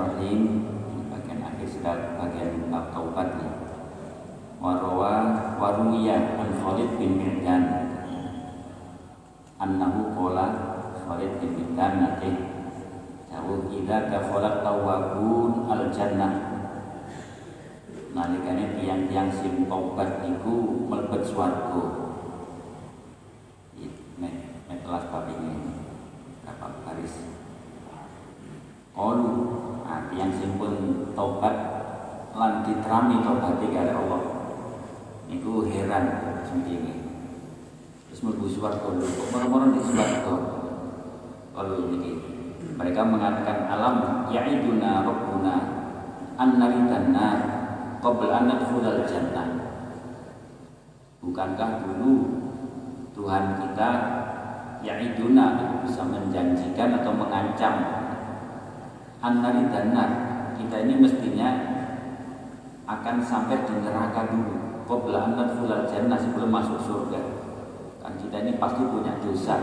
Bismillahirrahmanirrahim. Bagian akhir sudah bagian bab taubat nih warawa waruya an Khalid bin Mirdan annahu qala Khalid bin Mirdan nate jauh idza dakhalat tawabun al jannah nalikane tiang-tiang sing taubat niku mlebet swarga mek mek kelas bab ini bab baris Qalu nah, yang simpun taubat diterami taubati kali Allah. Niku heran sendiri terus mlebu swarga lho kok moro-moro di swarga kalau mereka mengatakan alam ya'iduna rabbuna an naridanna qabla an nadkhulal jannah? Bukankah dulu Tuhan kita ya'iduna bisa menjanjikan atau mengancam Annari dan nar kita ini mestinya akan sampai di neraka dulu. Qabla an nadkhulal jannah sebelum masuk surga. Kan kita ini pasti punya dosa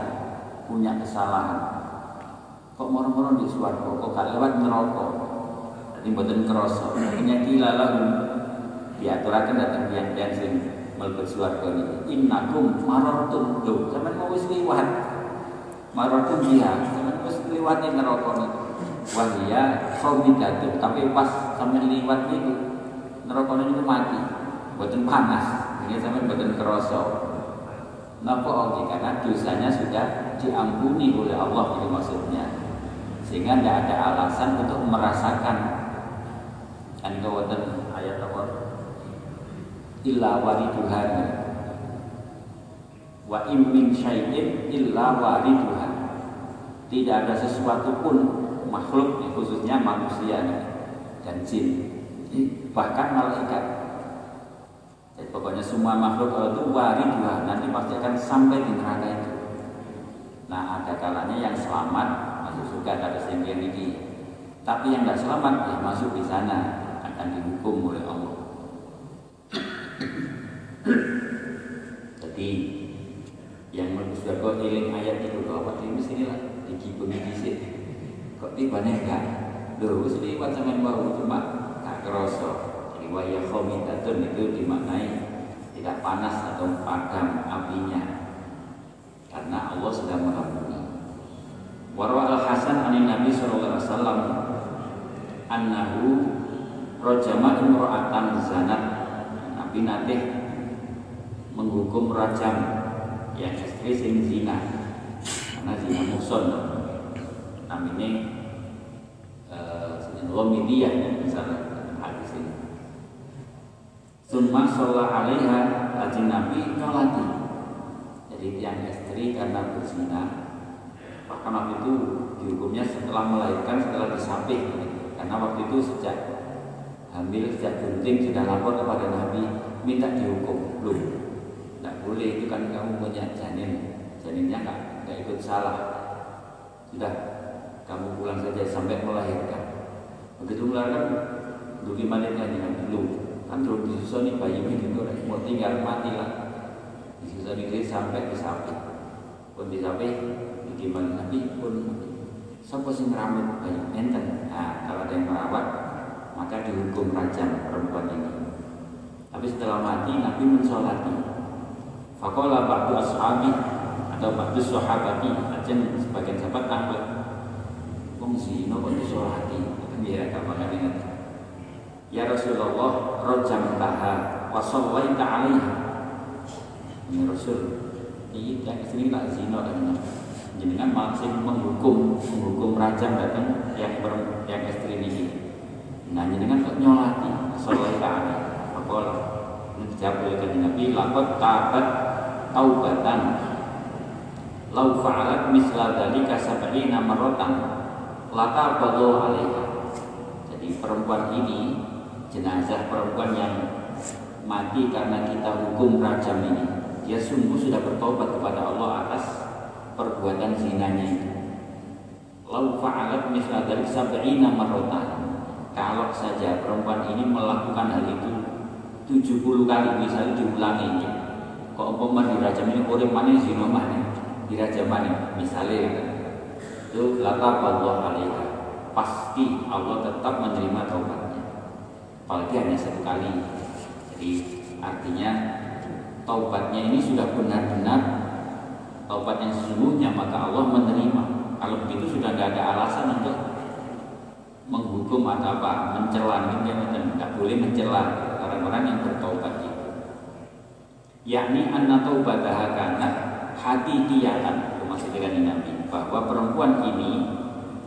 punya kesalahan. Kok moro-moro di swarga? Kok gak lewat neraka? Jadi mboten krasa. Akhirnya kila lalu diaturaken datang tiang-tiang sing mlebet swarga niki innakum marartum. Lho sampean mau wis liwat marartum dia sampean wis liwat neraka niki wahia khawmidatun tapi pas sampai liwat itu neraka itu mati. Buatan panas. Ini sampai buatan kerosok Napa oke karena dosanya sudah diampuni oleh Allah itu maksudnya. Sehingga tidak ada alasan untuk merasakan. Kan kewatan ayat apa? Illa wariduhan wa im min syai'in illa wariduhan tidak ada sesuatu pun makhluk khususnya manusia dan jin bahkan malaikat. Jadi pokoknya semua makhluk kalau itu waridlah nanti pasti akan sampai di neraka itu. Nah ada kalanya yang selamat masuk surga ada yang ini. Tapi yang tidak selamat ya masuk di sana akan dihukum oleh Allah. Jadi yang menurut surga iling ayat itu bahwa di sini lah? Di sini kok tibane enggak lho wis liwat sampean wau cuma gak kerasa jadi waya khomidatun itu dimaknai tidak panas atau padam apinya. Karena Allah sudah mengampuni. Warwa al hasan anin nabi sallallahu alaihi wasallam annahu rajama imra'atan zanat. Nabi nate menghukum rajam yang istri sing zina. Karena zina muson. Namanya uh, Ghamidiyah misalnya. hadis ini Summa sholat alaiha Haji Nabi nolati Jadi yang istri karena berzina Bahkan waktu itu dihukumnya setelah melahirkan setelah disapih Karena waktu itu sejak hamil sejak bunting sudah lapor kepada Nabi minta dihukum. Belum. Tidak boleh itu kan kamu punya janin. Janinnya nggak nggak ikut salah. Sudah kamu pulang saja sampai melahirkan. Begitu melahirkan dulu gimana dengan dulu kan bayi ini gitu mau tinggal mati lah. Disusuni dia sampai disapi pun disapi Bagaimana Nabi pun Siapa sing rambut bayi enten. Nah kalau ada yang merawat Maka dihukum rajam perempuan ini. Tapi setelah mati Nabi mensolati. Fakola ba'du ashabi Atau ba'du sahabati Ajen sebagian sahabat takut Wong zino kok disolati? Ya kapan ingat Ya Rasulullah Rojam taha Wasawaita alaiha. Ini Rasul Ini yang istri tak zino dan jenengan masih menghukum menghukum raja datang yang ber, yang istri ini. Nah jenengan kok nyolati? Sallallahu ta'ala faqala dijawab oleh kanjeng Nabi laqad tabat taubatan lau fa'alat misla dzalika sab'ina marratan lata badu alaiha. Jadi perempuan ini jenazah perempuan yang mati karena kita hukum rajam ini. Dia sungguh sudah bertobat kepada Allah atas perbuatan zinanya itu. Lau fa'alat misla dari sab'ina marrotan. Kalau saja perempuan ini melakukan hal itu 70 kali misalnya diulangi kok umpama dirajam ini orang mana zina mana? Dirajam mana? Misalnya itu laka Allah alaiha. Pasti Allah tetap menerima taubatnya apalagi hanya satu kali. Jadi artinya taubatnya ini sudah benar-benar taubat yang sesungguhnya maka Allah menerima. Kalau begitu sudah tidak ada alasan untuk menghukum atau apa mencela gitu tidak boleh mencela orang-orang yang bertaubat itu. Yakni anna taubataha kanat hati diatan maksud dengan Nabi. Bahwa perempuan ini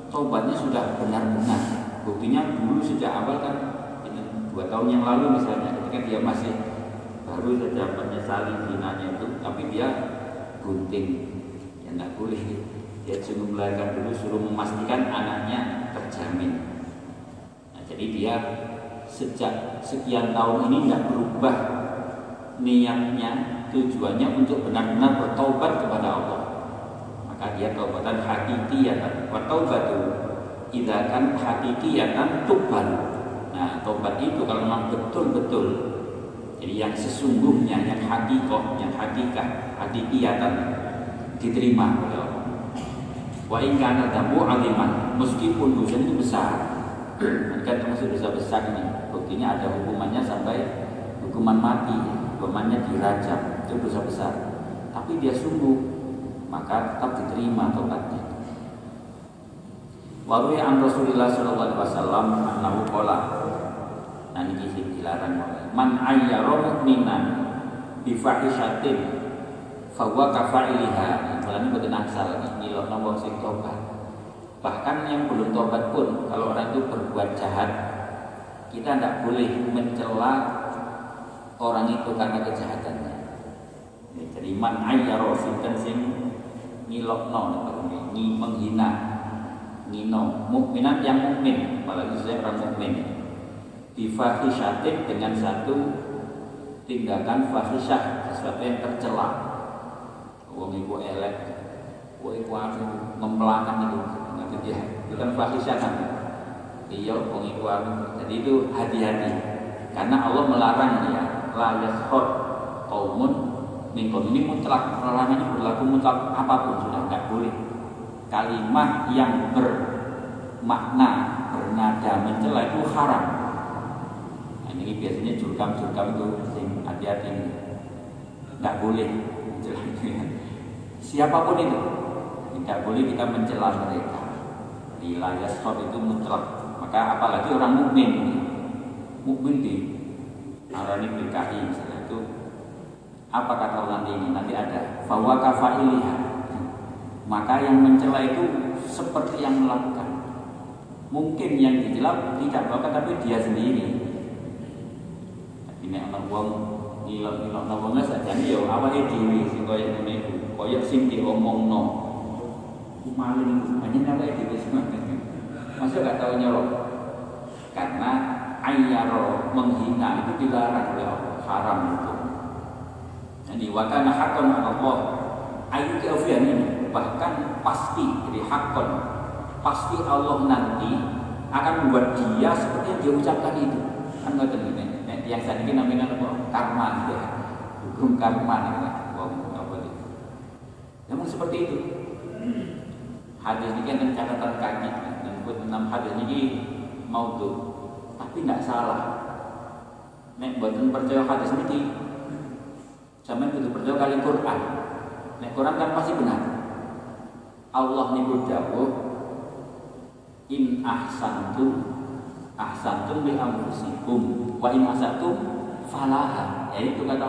taubatnya sudah benar-benar. Buktinya dulu sejak awal kan dua tahun yang lalu misalnya ketika dia masih baru saja menyesali zinanya itu tapi dia gunting yang tidak boleh. Dia cuma melahirkan dulu suruh memastikan anaknya terjamin. Nah, jadi dia sejak sekian tahun ini tidak berubah niatnya tujuannya untuk benar-benar bertobat kepada Allah. Maka dia taubatan hakikiyatan. Wa taubatu idza kan hakikiyatan tuban nah tobat itu kalau memang betul-betul jadi yang sesungguhnya, yang hakikoh, yang hakikat, hakikiyatan diterima oleh Allah. Wa in kana damu aliman, meskipun dosa itu besar, kan termasuk dosa besar ini. Buktinya ada hukumannya sampai hukuman mati, hukumannya dirajam, itu dosa besar. Tapi dia sungguh, maka tetap diterima tobatnya. Waruhi an Rasulullah sallallahu alaihi wasallam annahu qala Nah ini dilarang oleh man ayyara mu'minan bi fahishatin fa huwa kafailiha. Ini boten asal nyilokno wong sing tobat. Bahkan yang belum tobat pun kalau orang itu berbuat jahat kita tidak boleh mencela orang itu karena kejahatannya. Ya, jadi man ayyara sinten sing nyilokno ini menghina ngino mukminat yang mukmin apalagi saya orang mukmin bifahisyatin dengan satu tindakan fahisyah sesuatu yang tercela. Wong iku elek wong iku anu ngempelakan itu ngerti dia. Itu kan fahisyah kan? Iya wong iku anu. Jadi itu hati-hati. Karena Allah melarang ya la yashor qaumun minkum ini mutlak larangannya berlaku mutlak apa pun sudah nggak boleh. Kalimat yang bermakna bernada mencela itu haram ini biasanya jurkam-jurkam itu sing hati-hati. Nggak boleh siapa pun itu tidak boleh kita mencela mereka. Wilayah stop itu mutlak. Maka apalagi orang mukmin ini. Mukmin di arani PKI misalnya itu apa kata nanti ini? Nanti ada bahwa kafailiha maka yang mencela itu seperti yang melakukan. Mungkin yang dicela tidak melakukan tapi dia sendiri nek ana wong ngilok-ngilokno wong sajane ya awake dhewe sing kaya ngene iku. Kaya sing diomongno. Ku maling banyak awake dhewe semangat masa gak tahu nyolok? Karena ayyaro menghina itu dilarang oleh Allah. Haram itu. Jadi wakana hakon Allah. Ayu keofian ini bahkan pasti jadi hakon pasti Allah nanti akan membuat dia seperti yang dia ucapkan itu. Kan nggak ini yang saat ini namanya apa? Karma gitu ya. Hukum karma ya. Wow, apa itu? Namun seperti itu. hadis ini kan catatan kaki dan enam hadis ini mau tuh tapi tidak salah nek buatan percaya hadis ini zaman itu percaya kali Quran nek Quran kan pasti benar Allah niku dawuh in ahsantum ahsantum bi anfusikum. Wa in asatum falaha. Ya itu kata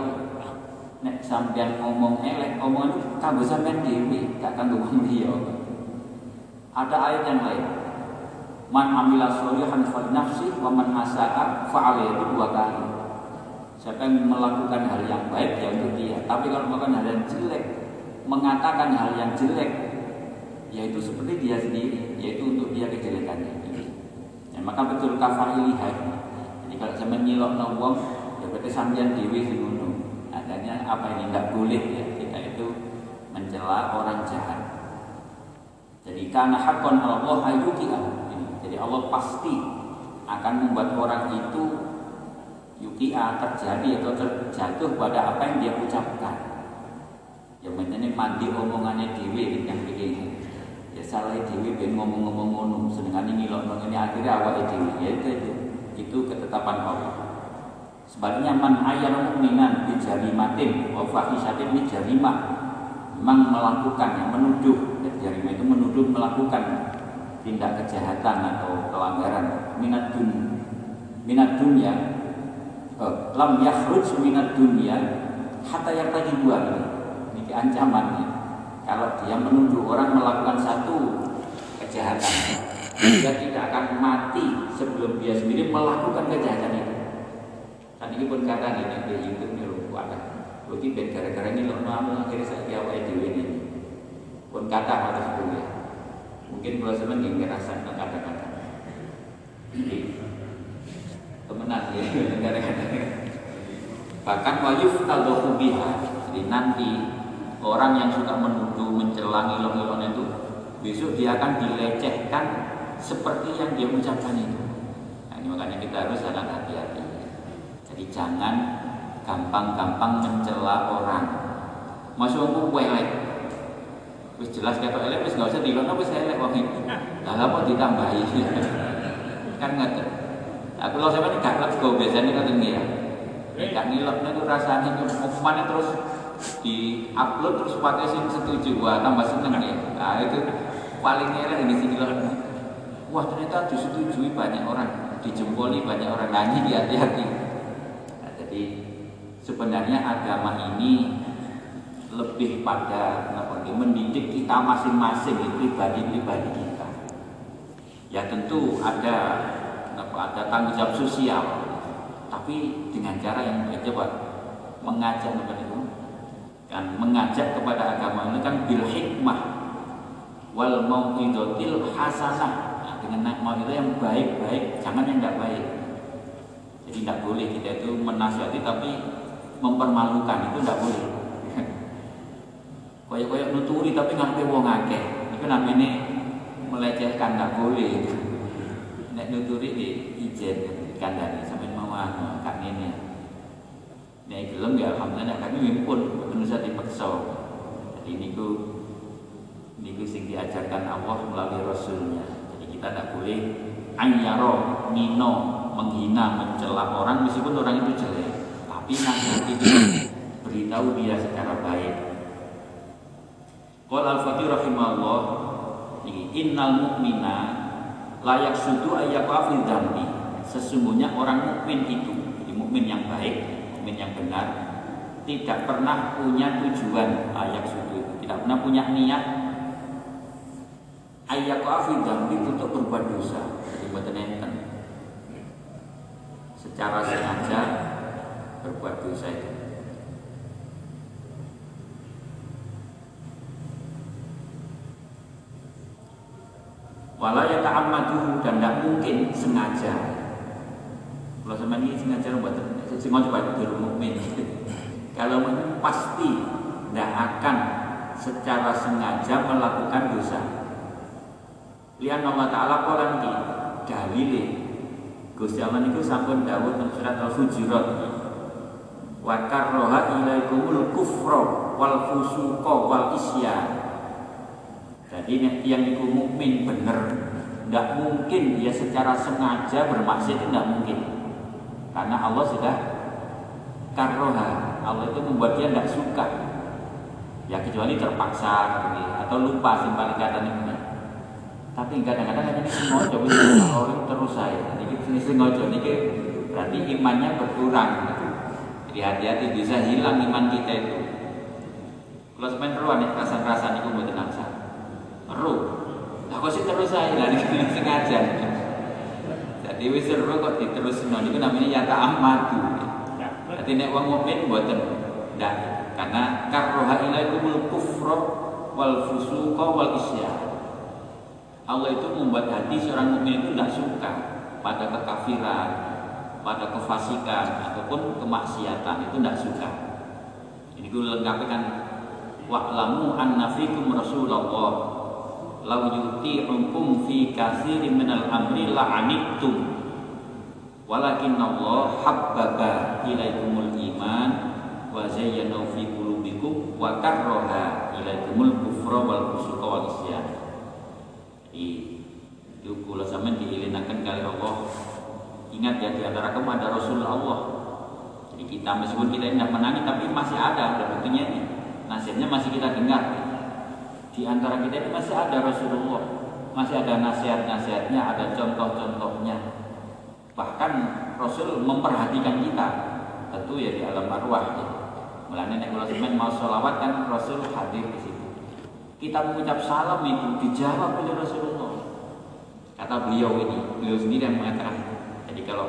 nek sampean ngomong elek omongan kanggo sampean dhewe gak kanggo wong liya. Ada ayat yang lain. Man amila sholihan fa nafsi wa man asaa fa itu dua kali siapa yang melakukan hal yang baik ya untuk dia. Tapi kalau melakukan hal yang jelek mengatakan hal yang jelek yaitu seperti dia sendiri yaitu untuk dia kejelekannya ya, maka betul lihat. Jadi kalau saya menyilok wong ya berarti sampean dewi gunung adanya apa ini? Tidak boleh ya kita itu mencela orang jahat. Jadi karena hakon Allah ayuki'ah jadi Allah pasti akan membuat orang itu yuki'ah terjadi atau terjatuh pada apa yang dia ucapkan. Yang penting mandi omongannya dewi yang begini salah dewi ben ngomong-ngomong ngono. Ini loh ini akhirnya awal dewi. Ya itu, itu itu ketetapan Allah. Sebaliknya man ayat mukminan di jarimatin wa fahisatin di jarimah. Memang melakukan yang menuduh dan jarimah itu menuduh melakukan tindak kejahatan atau pelanggaran. Minat dun minat dunia. Oh, lam yakhruj minat dunia hatta yang tadi dua ini ini. ancaman kalau dia menuduh orang melakukan satu kejahatan dia tidak akan mati sebelum dia sendiri melakukan kejahatan itu. Dan ini pun kata ini di YouTube ini lupa ada Bagi gara-gara ini loh nama akhirnya saya jawab di ini. Pun kata harus boleh mungkin kalau saya ingin ngerasa kata-kata temenan ya gara-gara bahkan wajib kalau jadi nanti orang yang suka menuduh, mencela, ngilong-ngilong itu besok dia akan dilecehkan seperti yang dia ucapkan itu. Nah, ini makanya kita harus sangat hati-hati. Jadi jangan gampang-gampang mencela orang. Masuk aku elek. Wis jelas kata elek wis enggak usah dilono wis elek wong iki. Lah apa ditambahi? kan ngoten. Aku lho sampeyan gak lego biasanya ngoten ya. Gak itu rasanya ke mana terus di upload terus pakai sing setuju. Wah tambah seneng ya. Nah itu paling elek ini sih wah ternyata disetujui banyak orang dijempoli banyak orang. Nanya di hati-hati. Nah, jadi sebenarnya agama ini lebih pada apa, mendidik kita masing-masing pribadi-pribadi kita. Ya tentu ada apa, ada tanggung jawab sosial. Tapi dengan cara yang coba mengajak kepada kan mengajak kepada agama ini kan bil hikmah wal mau'idotil hasanah. Nah, dengan mau'idah yang baik-baik jangan yang tidak baik. Jadi tidak boleh kita itu menasihati tapi mempermalukan itu tidak boleh. Koyok-koyok nuturi tapi ngapain wong akeh? Itu namanya melecehkan tidak boleh. Nek nuturi di ijen kandani sampai mau anu kak ini Nek gelem ya alhamdulillah kami pun manusia dipaksa. Jadi niku niku sing diajarkan Allah melalui Rasulnya. Jadi kita tidak boleh anyaro, nino, menghina, mencela orang meskipun orang itu jelek. Tapi nanti itu beritahu dia secara baik. Qala al-Fatih rahimahullah innal mu'mina layak sudu ayyaqa fi dzambi. Sesungguhnya orang mukmin itu, jadi mukmin yang baik mukmin yang benar tidak pernah punya tujuan. Ayat sudut tidak pernah punya niat. Ayat kafir dambi untuk berbuat dosa. Jadi buat secara sengaja berbuat dosa itu. Walau ya ta'ammaduhu dan tidak mungkin sengaja. Kalau sama ini sengaja buat coba itu mukmin. Kalau mukmin pasti tidak akan secara sengaja melakukan dosa. Lihat Allah Taala kolam di dalil Gusti Allah itu sampun dawuh surat Al-Hujurat. Wa karroha ilaikumul kufra wal fusuqa wal isyan. Jadi yang itu mukmin bener, tidak mungkin dia secara sengaja bermaksiat itu tidak mungkin, karena Allah sudah karoha, Allah itu membuat dia tidak suka. Ya kecuali terpaksa atau lupa sih paling kadang ini. Tapi kadang-kadang ini sengaja, orang terus saya. Ini sengaja, ini berarti imannya berkurang. Jadi hati-hati bisa hilang iman kita itu. Kalau semen ruan nih rasa-rasa itu buat nangsa. Ru. Aku sih terus saya lah ini sengaja. Wis ru kok diterus itu namanya yata amatu. Jadi nek wong mukmin mboten ndak karena karroha ilaikumul kufra wal fusuqa wal isyan. Allah itu membuat hati seorang mukmin itu tidak suka pada kekafiran, pada kefasikan ataupun kemaksiatan itu tidak suka. Ini gue lengkapi kan wa'lamu anna fikum rasulullah law yuti'ukum fi katsirin minal amri la'anittum walakin Allah habbaba ilaikumul iman wa zayyana fi qulubikum wa karraha ilaikumul kufra wal fusuqa wal isyan. Itu kula sampean diilinaken kali Allah. Ingat ya di antara kamu ada Rasul Allah. Jadi kita meskipun kita tidak menangi tapi masih ada ada buktinya ini. Nasihatnya masih kita dengar. Di antara kita ini masih ada Rasulullah. Masih ada nasihat-nasihatnya ada contoh-contohnya bahkan Rasul memperhatikan kita tentu ya di alam arwah ya. Mulanya nek kula mau sholawat kan Rasul hadir di situ. Kita mengucap salam itu dijawab oleh Rasulullah. Kata beliau ini, beliau sendiri yang mengatakan. Jadi kalau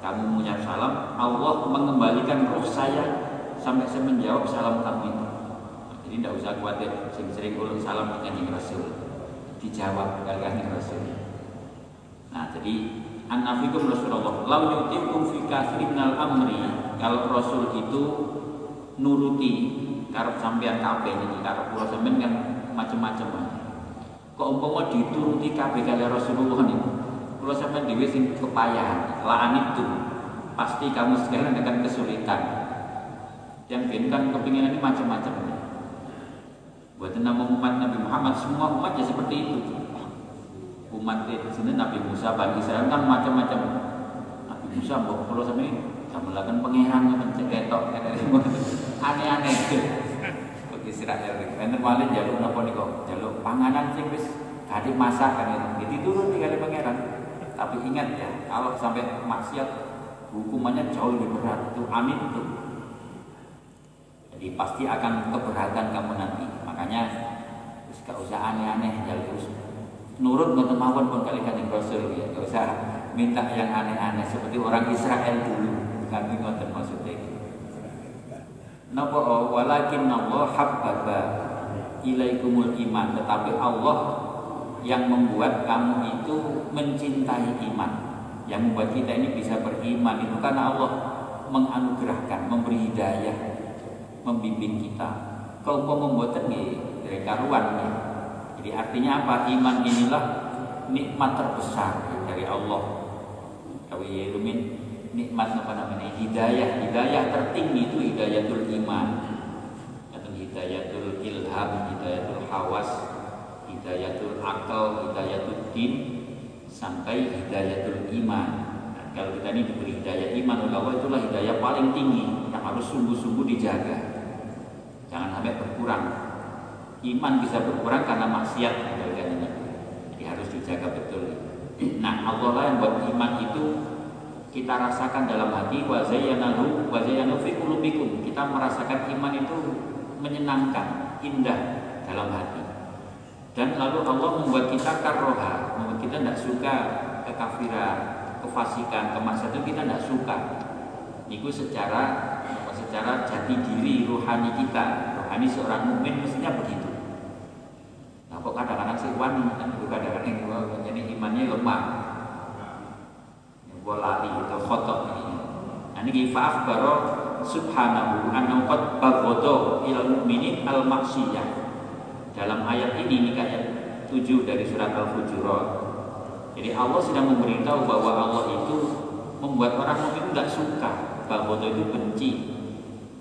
kamu mengucap salam, Allah mengembalikan roh saya sampai saya menjawab salam kamu itu. Jadi tidak usah khawatir, sering-sering ulun salam dengan Rasul. Dijawab kali-kali Rasul. Nah, jadi An-nafikum Rasulullah. Lau yutikum fi minal amri. Kalau Rasul itu nuruti karep sampean kabeh ini karep kula sampean kan macam-macam kok umpama dituruti kabeh kali Rasulullah nih kula sampean dhewe sing kepayahan laan itu pasti kamu sekalian akan kesulitan. Yang ben kan kepinginan ini macam-macam buat nama umat Nabi Muhammad semua umat ya seperti itu umat di sini Nabi Musa bagi Israel kan macam-macam. Nabi Musa pulau sama ini melakukan pangeran menceketok aneh-aneh. Bagi Israel enten wali jaluk napa niku jaluk panganan sing wis kadhe masak kan itu turun kali pangeran. Tapi ingat ya kalau sampai maksiat hukumannya jauh lebih berat. Itu amin itu. Jadi pasti akan keberatan kamu nanti. Makanya gak usah aneh-aneh jaluk nurut mboten mawon pun kali kanjeng Rasul ya. Enggak usah minta yang aneh-aneh seperti orang Israel dulu. Kami ngoten maksudnya. Napa oh, walakin Allah habbaba ilaikumul iman tetapi Allah yang membuat kamu itu mencintai iman yang membuat kita ini bisa beriman itu karena Allah menganugerahkan memberi hidayah membimbing kita kalau mau membuat ini dari karuan ya. Jadi artinya apa? Iman inilah nikmat terbesar dari Allah. Kau ilumin nikmat apa namanya? Hidayah. Hidayah tertinggi itu hidayatul iman. Atau hidayatul ilham, hidayatul hawas, hidayatul akal, hidayatul din, sampai hidayatul iman. Nah, kalau kita ini diberi hidayah iman oleh Allah itulah hidayah paling tinggi yang harus sungguh-sungguh dijaga. Jangan sampai berkurang iman bisa berkurang karena maksiat ini. Jadi harus dijaga betul. Nah, Allah lah yang buat iman itu kita rasakan dalam hati wa zayyanahu wa zayyanu fi qulubikum. Kita merasakan iman itu menyenangkan, indah dalam hati. Dan lalu Allah membuat kita karroha, membuat kita tidak suka kekafiran, kefasikan, kemaksiatan kita tidak suka. Itu secara secara jati diri rohani kita, rohani seorang mukmin mestinya begitu kok kadang-kadang sih wani kan kadang-kadang jadi imannya lemah gue lari itu khotok. Ini nah ini faaf baro subhanahu annahu qad bagodo ilal mu'minin al maksiyah dalam ayat ini ini ayat 7 dari surat al-hujurat jadi Allah sedang memberitahu bahwa Allah itu membuat orang mukmin tidak suka. Bagodo itu benci.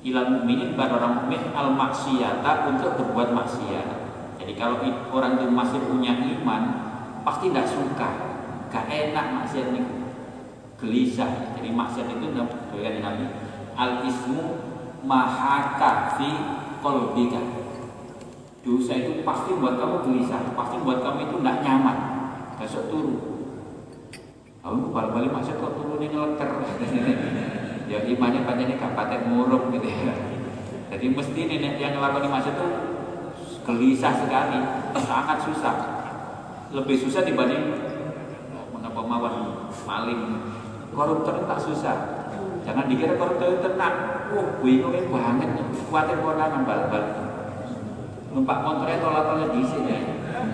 Ilal mu'minin pada orang mukmin al maksiyata untuk berbuat maksiat jadi kalau orang itu masih punya iman, pasti tidak suka, gak enak maksiat ini, gelisah. Jadi maksiat itu berikan Nabi al ismu mahaka fi kolbika. Dosa itu pasti buat kamu gelisah, pasti buat kamu itu tidak nyaman. Besok turun. Aku balik-balik maksud kok turun ini leker. ya imannya ini kapatek muruk gitu ya. Jadi mesti nenek yang ngelakuin maksud itu gelisah sekali, sangat susah. Lebih susah dibanding mengapa mawar maling koruptor tak susah. Jangan dikira koruptor itu tenang. Wah, bingungnya banget, khawatir orang balik-balik. Numpak motornya tolak-tolak di sini.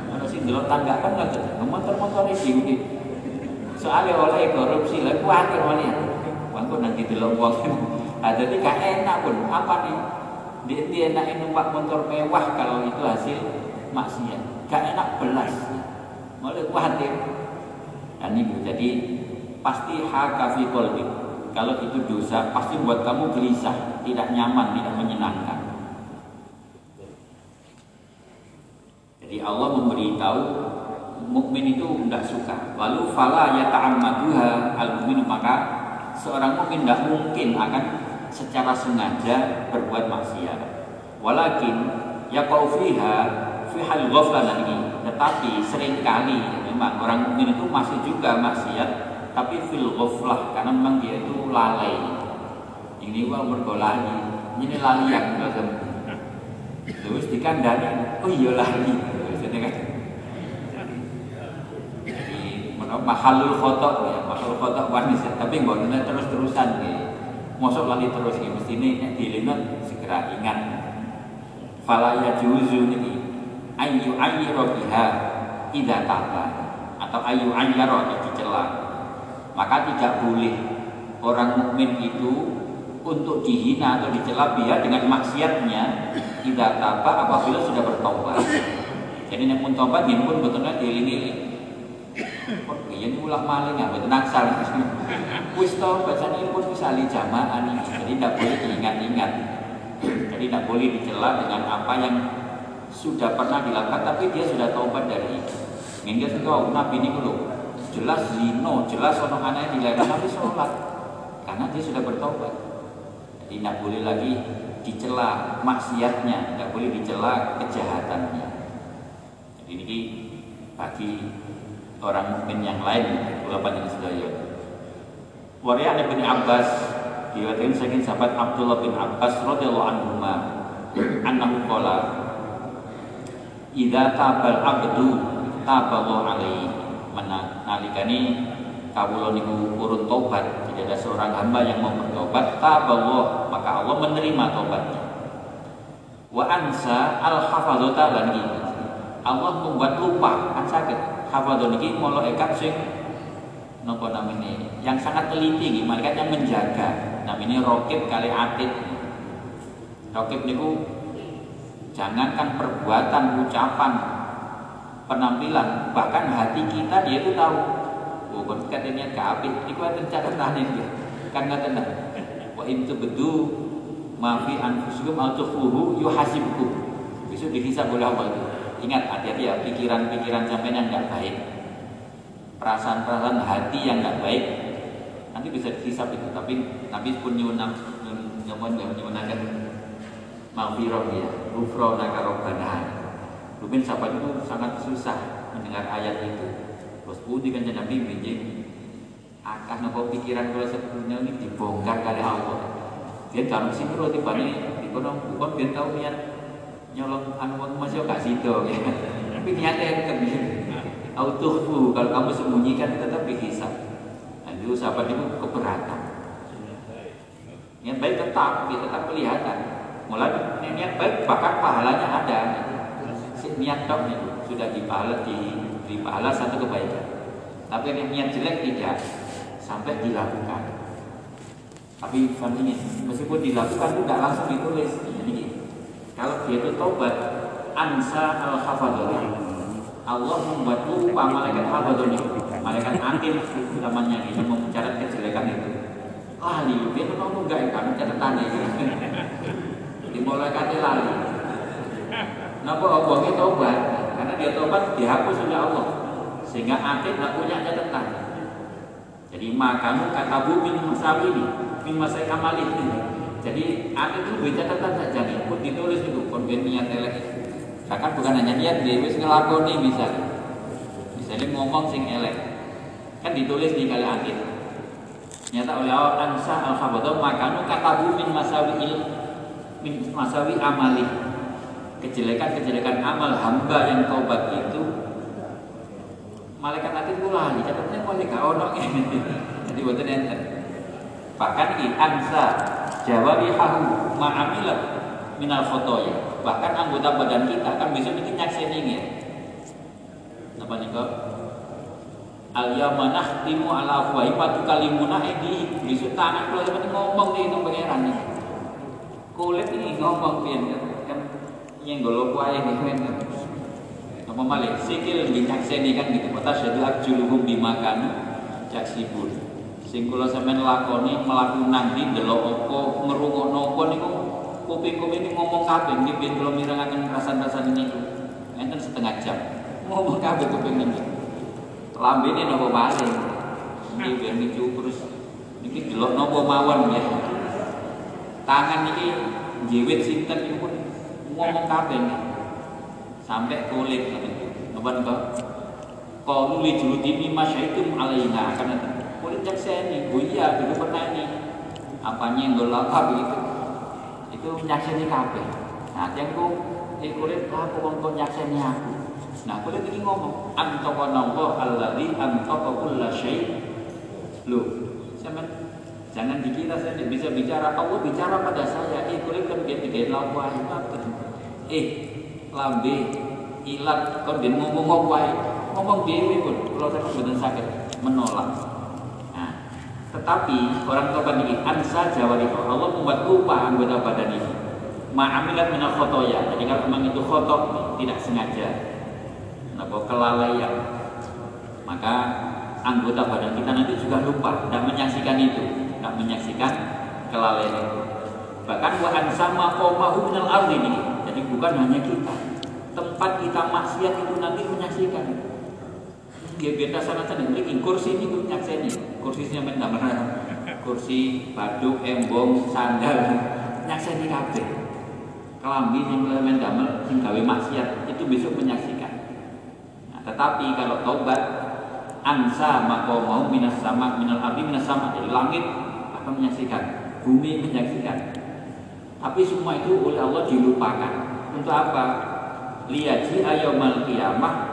Mana sih delok tangga kan nggak ada. Motor-motornya di Soalnya oleh korupsi, lah khawatir malah. Bangku nanti delok uang. Ada di enak pun apa nih? Dia, enak numpak motor mewah kalau itu hasil maksiat. Gak enak belas. Mulai khawatir. Dan itu jadi pasti hakafi kolbi. Kalau itu dosa, pasti buat kamu gelisah, tidak nyaman, tidak menyenangkan. Jadi Allah memberitahu mukmin itu tidak suka. Lalu fala ya ta'ammaduha al mukmin maka seorang mukmin tidak mungkin akan secara sengaja berbuat maksiat. Walakin ya kau fiha fi hal ini. Tetapi sering kali memang orang mukmin itu masih juga maksiat tapi fil ghaflah karena memang dia itu lalai. Ini uang bergolani, ini lali yang Terus dikandani, oh iya lali. Maksudnya kan mahalul khotok ya mahalul khotok wanis tapi nggak terus terusan ya mosok lali terus ya mesti ini dilingat segera ingat. Falaya juzu ini ayu ayu biha tidak taba. Atau ayu ayyaro dicela. Maka tidak boleh orang mukmin itu untuk dihina atau dicela biha dengan maksiatnya tidak taba apabila sudah bertobat. Jadi yang pun tobat dia pun betulnya dilingi Iya ini ulah maling ya, betul naksal. Wis to bacaan pun bisa jamaah nih, jadi tidak boleh diingat-ingat. Jadi tidak boleh dicela dengan apa yang sudah pernah dilakukan, tapi dia sudah taubat dari itu. Minggu itu Nabi ini dulu jelas zino, jelas orang anak dilarang tapi sholat karena dia sudah bertobat. Jadi tidak boleh lagi dicela maksiatnya, tidak boleh dicela kejahatannya. Jadi ini bagi orang mukmin yang lain kula panjenengan sedaya. Wariya bin Abbas. Diriwayatkan saking sahabat Abdullah bin Abbas radhiyallahu anhu annahu qala Idza tabal abdu taballahu alaihi. Menalikani kawula niku urun tobat tidak ada seorang hamba yang mau bertobat taballah maka Allah menerima tobatnya wa ansa al hafadzata lan Allah membuat lupa kan sakit. Hafadzun iki molo ekap sing napa namanya yang sangat teliti gitu, malaikat yang menjaga. Namanya rokib kali atid rokib niku jangankan perbuatan ucapan penampilan bahkan hati kita dia itu tahu oh kon katanya kabeh iku enten catatane iki. Kan ngaten wa in tubdu ma fi anfusikum au tukhfuhu yuhasibkum. Bisa dihisab oleh Allah Ingat hati-hati ya pikiran-pikiran sampai yang nggak baik, perasaan-perasaan hati yang nggak baik nanti bisa dihisap itu. Tapi Nabi pun nyunan nyunan nyunakan ya, ghufro nakarobana. Mungkin sahabat itu sangat susah mendengar ayat itu. Terus putih kan Nabi binjing akan nopo pikiran kalau sepenuhnya ini dibongkar kali Allah. Dia dalam sini kalau tiba nih, di kono bukan dia tahu niat nyolong anu masih gak sido ya. Tapi niatnya kan autuhu kalau kamu sembunyikan tetap dihisap. Nah, itu sahabat itu keberatan. Niat baik tetap, dia tetap kelihatan. Mulai niat baik bahkan pahalanya ada. Niat top itu sudah dipahala di, di pahala satu kebaikan. Tapi niat jelek tidak sampai dilakukan. Tapi meskipun dilakukan tidak langsung ditulis. Jadi kalau dia itu tobat, ansa al hafadhah. Allah membuat lupa malaikat hafadhah malaikat antin namanya ini mencatat kejelekan itu. Lali, dia mau enggak kan catatan itu. Di malaikat lali. Napa itu tobat? Karena dia tobat dihapus oleh Allah. Sehingga akhir tidak punya catatan. Jadi makamu kata bumi masa ini, min masa kamal ini. Jadi akhir itu catatan saja nih, ditulis itu konven niat elek. Bahkan bukan hanya niat dia wis ngelakoni misalnya. Misalnya ngomong sing elek. Kan ditulis di kali akhir. Nyata oleh Allah ansa al khabadah makanu kata bumi masawi min masawi amali kejelekan-kejelekan amal hamba yang taubat itu malaikat nanti lali catatnya mulai gak ono jadi buat enten bahkan ini ansa jawarihahu ma'amilat minal fotoya bahkan anggota badan kita kan bisa bikin nyakseni ya apa nih kok? Al yamanah timu ala afwahi patu kalimuna edi besok tangan kalau ngomong nih itu pangeran nih. Kulit ini ngomong pian kan yang golok wae kan apa malik sikil seni kan gitu. Mata syadu akjuluhum bimakan jaksibun. Sing kula sampean lakoni melaku nanti delok apa ngrungokno apa niku kuping-kuping ini ngomong kabeh nggih ben kula mirengaken rasan-rasan niku enten setengah jam. Ngomong kabeh kuping niku lambene napa paling nggih ben niku terus niki delok napa mawon ya. Tangan niki jiwit sinten niku pun ngomong kabeh sampai kulit apa kok kalau li juludi mimma syaitum alaina. Akan kulit nyakseni oh iya dulu pernah ini. Apanya yang dolaka begitu itu nyakseni kabeh. Nah yang ku eh kulit aku kok nyakseni aku. Nah kulit ini ngomong antaqana Allah alladzi antaqa kulla syai? Lu sampean jangan dikira saya bisa bicara. Allah bicara pada saya eh kulit kan dia tiga lawa eh lambe ilat kon den ngomong apa ngomong dhewe pun kalau saya mboten sakit menolak tetapi orang tua ini ansa jawari Allah membuat lupa anggota badan ini. Ma'amilat minal khotoya. Jadi kalau memang itu khotok tidak sengaja. Nah kelalaian? Maka anggota badan kita nanti juga lupa tidak menyaksikan itu tidak menyaksikan kelalaian itu. Bahkan wa ansama qaumahu minal ardi ini. Jadi bukan hanya kita. Tempat kita maksiat itu nanti menyaksikan. Dia beda sana sana ini kursi ini pun nyakseni. Kursinya main Kursi, baduk, embong, sandal, nyakseni kabeh. Kelambi yang main damel sing gawe maksiat itu besok menyaksikan. Nah, tetapi kalau taubat ansa maka mau minas sama minal ardi minas sama jadi langit akan menyaksikan bumi menyaksikan tapi semua itu oleh Allah dilupakan. Untuk apa? Liyaji ayamal qiyamah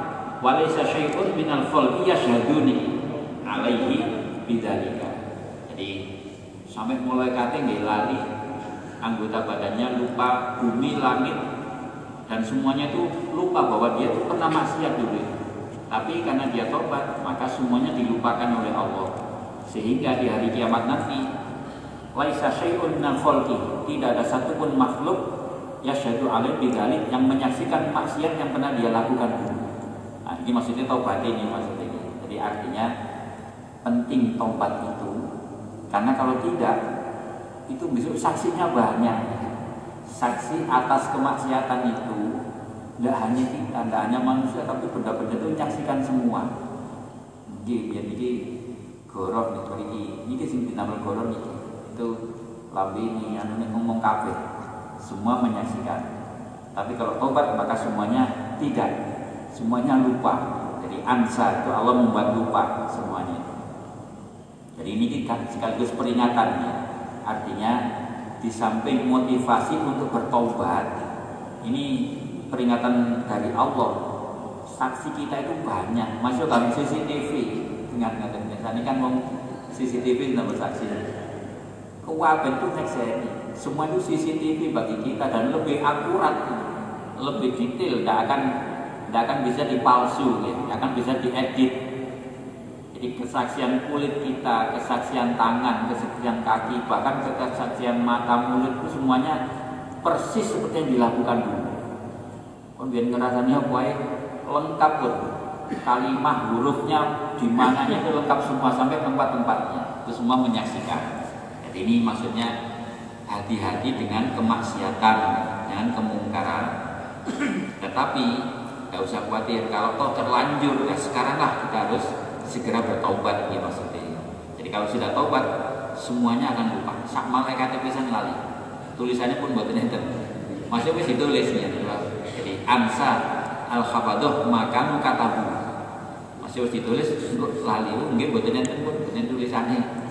walaysa syai'un minal khalqi yashhaduni alaihi bidzalika. Jadi sampai mulai kate nggih lali anggota badannya lupa bumi langit dan semuanya itu lupa bahwa dia itu pernah maksiat dulu. Tapi karena dia tobat, maka semuanya dilupakan oleh Allah. Sehingga di hari kiamat nanti laisa syai'un minal khalqi tidak ada satupun makhluk yasyhadu alaih bidzalik yang menyaksikan maksiat yang pernah dia lakukan nah, ini maksudnya taubat ini maksudnya jadi artinya penting taubat itu. Karena kalau tidak itu bisa saksinya banyak. Saksi atas kemaksiatan itu tidak hanya kita, tidak hanya manusia tapi benda-benda itu menyaksikan semua. Jadi jadi gorok nih ini ini dinamel gorok nih itu lambi ini anu ini ngomong kafir semua menyaksikan. Tapi kalau tobat maka semuanya tidak semuanya lupa. Jadi ansa itu Allah membuat lupa semuanya. Jadi ini kan sekaligus peringatan ya. Artinya di samping motivasi untuk bertobat ini peringatan dari Allah. Saksi kita itu banyak. Masuk dalam CCTV ingat ingat ini kan mau CCTV tidak bersaksi Kewaben itu nyekseni. Semua itu CCTV bagi kita dan lebih akurat, lebih detail, tidak akan tidak akan bisa dipalsu, tidak akan bisa diedit. Jadi kesaksian kulit kita, kesaksian tangan, kesaksian kaki, bahkan kesaksian mata, mulut itu semuanya persis seperti yang dilakukan dulu. Kemudian ngerasanya baik lengkap pun kalimah hurufnya di mananya itu lengkap semua sampai tempat-tempatnya itu semua menyaksikan ini maksudnya hati-hati dengan kemaksiatan, dengan kemungkaran. Tetapi nggak usah khawatir kalau toh terlanjur ya sekarang lah kita harus segera bertobat ini maksudnya. Jadi kalau sudah tobat semuanya akan lupa. Sak malaikat tulisan lali. Tulisannya pun buat enten. Masih wis ditulisnya. Jadi ansa al khabadoh maka katabu. Masih wis ditulis lali mungkin buat enten pun buat tulisannya.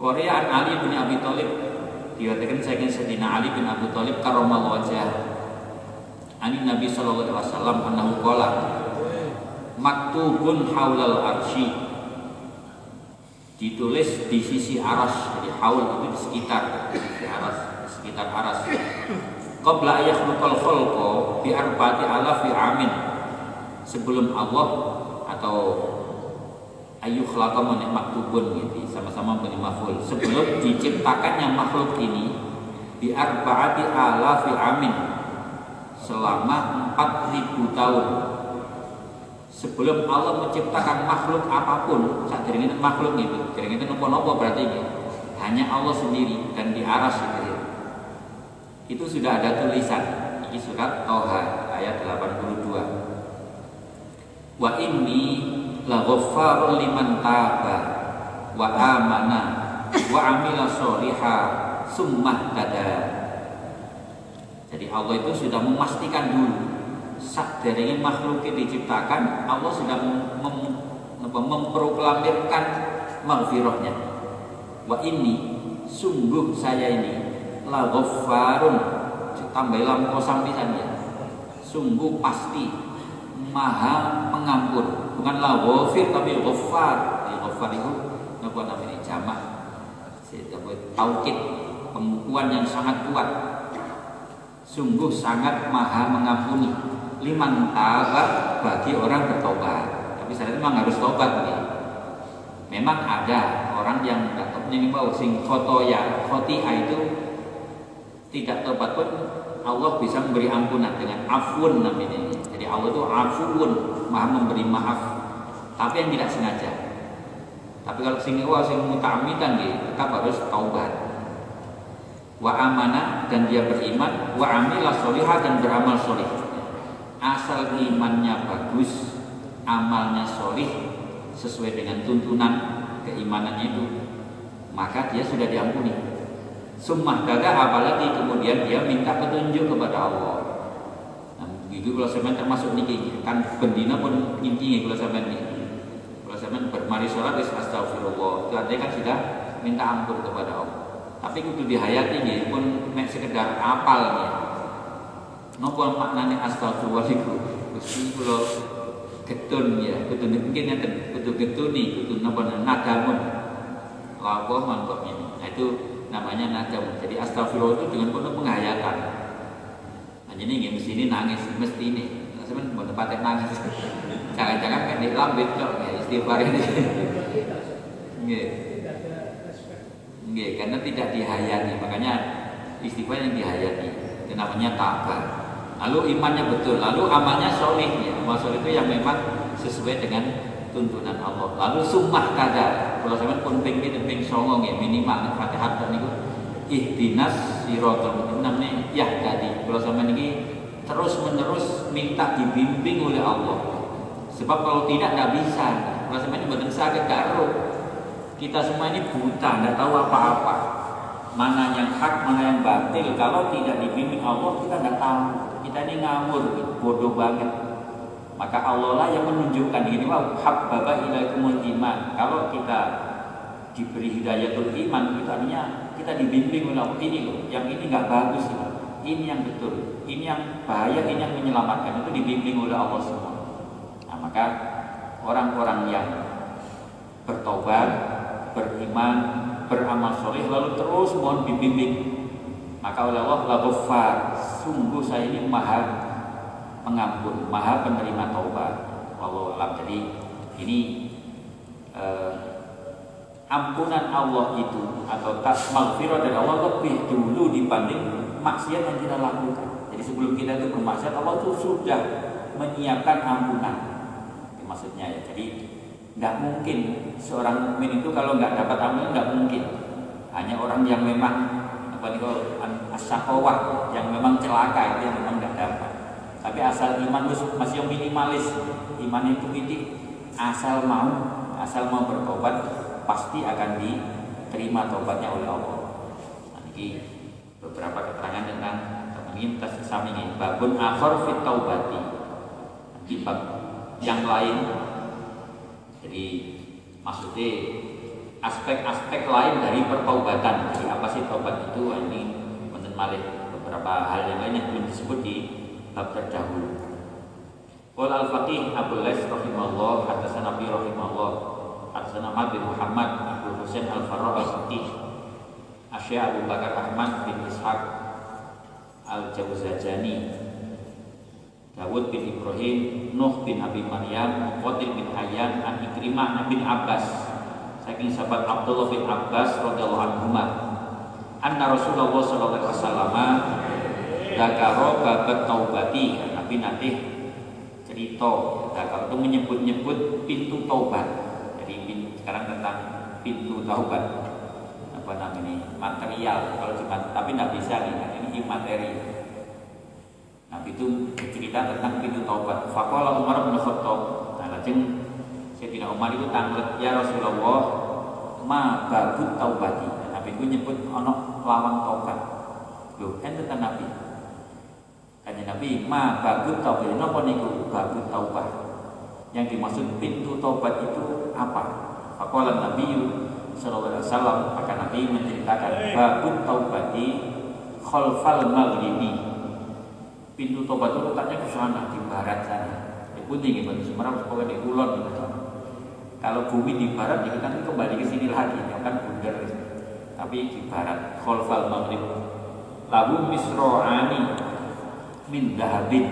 Korea Ali bin Abi Thalib dikatakan saya Sayyidina Ali bin Abi Thalib karomal wajah Ani Nabi sallallahu alaihi wasallam annahu qala maktubun haulal arsy ditulis di sisi aras jadi haul itu di sekitar di aras di sekitar aras. Qabla yakhluqal khalqa bi arba'ati alafi amin. Sebelum Allah atau ayu khalaqamun maktubun gitu sama-sama beri maful. Sebelum diciptakannya makhluk ini di arba'ati alafi amin selama 4000 tahun. Sebelum Allah menciptakan makhluk apa pun saat ini makhluk itu jaring itu nopo-nopo berarti ini hanya Allah sendiri dan di aras itu itu sudah ada tulisan ini surat Toha ayat 82 wa inni la ghaffarun liman taba wa amana wa amila sholiha summah tada jadi Allah itu sudah memastikan dulu saat dari makhluk yang diciptakan Allah sudah mem, mem, memproklamirkan maghfirahnya. Wa ini sungguh saya ini la ghaffarun tambah lam kosam pisan ya. Sungguh pasti maha pengampun. Bukan la ghafir tapi ghaffar. Ya ghaffar itu apa namanya jamak. Taukid pengukuhan yang sangat kuat sungguh sangat maha mengampuni liman taba bagi orang bertobat. Tapi saya memang harus tobat nih. Memang ada orang yang yang mau sing foto ya itu tidak tobat pun Allah bisa memberi ampunan dengan afun namanya. Jadi Allah itu afun, maha memberi maaf. Tapi yang tidak sengaja. Tapi kalau sing wah sing mutamidan dia tetap harus taubat. Wa amanah dan dia beriman, wa amila solihah dan beramal solih asal imannya bagus, amalnya solih sesuai dengan tuntunan keimanannya itu, maka dia sudah diampuni. Sumpah gagal apalagi kemudian dia minta petunjuk kepada Allah. Nah, begitu kalau semen termasuk niki kan bendina pun intinya kalau semen ini. Kalau semen bermari sholat astagfirullah itu artinya kan sudah minta ampun kepada Allah. Tapi itu dihayati nih pun mek sekedar apalnya Napa maknane astagfirullah iku? Gusti kula getun ya, getun mungkin ya kudu getuni, kudu napa nadamun. Lapo mangkok ini. Nah, itu namanya nadamun. Jadi astagfirullah itu dengan penuh penghayatan. Nah, jadi nggak mesti ini nangis, mesti ini. Nah, sebenarnya mau tempatnya nangis. Jangan-jangan kan di lambit kok istighfar ini. Nggih. Nggih, karena tidak dihayati, makanya istighfar yang dihayati. Itu namanya lalu imannya betul, lalu amalnya soleh ya. Amal itu yang memang sesuai dengan tuntunan Allah. Lalu sumpah kada, kalau saya pun pengen ping songong ya minimal fatihah dan itu ihdinas siratal mustaqim namanya ya tadi. Kalau sama ini terus menerus minta dibimbing oleh Allah. Sebab kalau tidak tidak bisa. Kalau ini badan sakit karo. Kita semua ini buta, tidak tahu apa-apa. Mana yang hak, mana yang batil. Kalau tidak dibimbing Allah, kita tidak tahu kita ini ngawur, bodoh banget. Maka Allah lah yang menunjukkan ini wah habbaba ilaikumul iman. Kalau kita diberi hidayatul iman itu artinya kita dibimbing oleh Allah ini loh, yang ini nggak bagus loh. Ini yang betul, ini yang bahaya, ini yang menyelamatkan itu dibimbing oleh Allah semua. Nah, maka orang-orang yang bertobat, beriman, beramal soleh lalu terus mohon dibimbing. Maka oleh Allah la sungguh saya ini maha pengampun maha penerima taubat. Allah alam. Jadi ini eh, ampunan Allah itu atau tak maghfirah dari Allah lebih dulu dibanding maksiat yang kita lakukan. Jadi sebelum kita itu bermaksiat Allah itu sudah menyiapkan ampunan. Maksudnya ya jadi nggak mungkin. Seorang mukmin itu kalau nggak dapat ampunan nggak mungkin. Hanya orang yang memang apa nih asyakowah yang memang celaka itu yang memang tidak dapat. Tapi asal iman masih yang minimalis, iman itu ini asal mau, asal mau bertobat pasti akan diterima tobatnya oleh Allah. Nah, ini beberapa keterangan tentang ini kita sesami ini. Babun akhor fit taubati. Di yang lain jadi maksudnya aspek-aspek lain dari pertaubatan. Jadi apa sih taubat itu? Ini Malik beberapa hal yang lain yang belum disebut di bab terdahulu. Qul al-faqih Abu Les rahimahullah atas Nabi rahimahullah atas nama bin Muhammad Abu Husain al-Farra al-Faqih Abu Bakar Ahmad bin Ishaq al-Jawzajani Dawud bin Ibrahim Nuh bin Abi Maryam Muqatil bin Hayyan An Ikrimah bin Abbas. Saking sahabat Abdullah bin Abbas radhiyallahu anhu anna Rasulullah sallallahu alaihi wasallam dakaro babat taubati. Nabi nanti cerita dakaro itu menyebut-nyebut pintu taubat. Jadi sekarang tentang pintu taubat. Apa namanya? Material. Kalau cuma tapi tidak bisa nih ini materi Nabi itu cerita tentang pintu taubat Fakola Umar bin Khattab nah lajeng Sayyidina Umar itu tanglet ya Rasulullah ma babut taubati. Nabi itu nyebut ono lawan taubat. Loh, ente kan Nabi. Kanya Nabi, ma babut taubat. Napa niku babut taubat? Yang dimaksud pintu taubat itu apa? Faqala Nabi sallallahu alaihi wasallam maka Nabi menceritakan babut taubati khalfal maghribi. Pintu taubat itu letaknya ke sana di barat sana. Di putih gitu, Semarang pokoknya di kulon gitu kalau bumi di barat ya kan kembali ke sini lagi, ya kan bundar. Tapi di barat, kholfal maghrib. Lalu misro'ani min dahabin.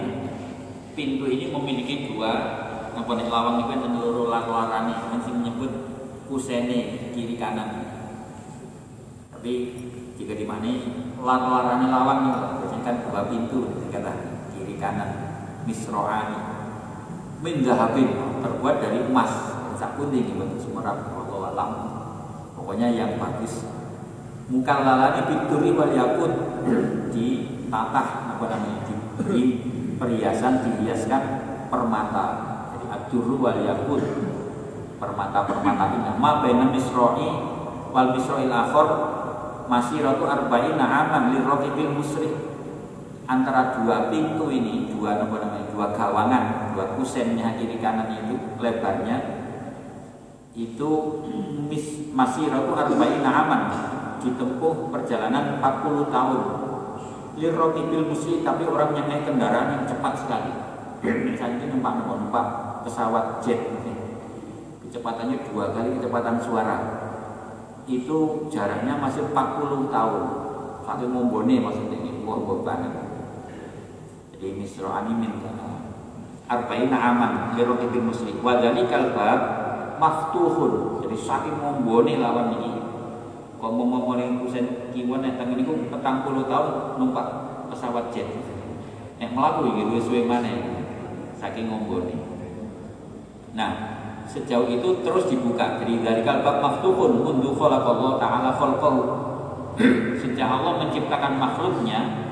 Pintu ini memiliki dua apa nih lawang itu yang seluruh larani masih menyebut kusene kiri kanan. Tapi jika di mana larani lawang itu biasanya kan dua pintu kata kiri kanan. Misro'ani. Min dahabin terbuat dari emas sak kuning bentuk semerap Allah alam pokoknya yang bagus. Muka lalani bituri wal yakut di tatah apa namanya diberi perhiasan dihiaskan permata. Jadi aduru wal yakut permata permata ini ma baina misroi wal misroi akhor masih ratu arba'in aman li rokibil musrik antara dua pintu ini dua apa namanya dua gawangan dua kusennya kiri kanan itu lebarnya itu masih ratu arba'ina aman. Ditempuh perjalanan 40 tahun. Bil muslim tapi orang yang naik kendaraan yang cepat sekali. Misalnya ini numpak numpak pesawat jet. Kecepatannya dua kali kecepatan suara. Itu jaraknya masih 40 tahun. Satu mombone maksudnya ini buah banget jadi misro animin arba'ina aman bil muslim. Wadali kalbab maftuhun. Jadi saking ngombone lawan ini. Kok mau yang kusen kiwan yang tangan itu petang puluh tahun numpak pesawat jet. Yang melaku gitu sesuai mana? Saking ngombone. Nah sejauh itu terus dibuka. Jadi dari kalbab maftuhun. Mundu khalaqallahu ta'ala khalqahu. Sejak Allah menciptakan makhluknya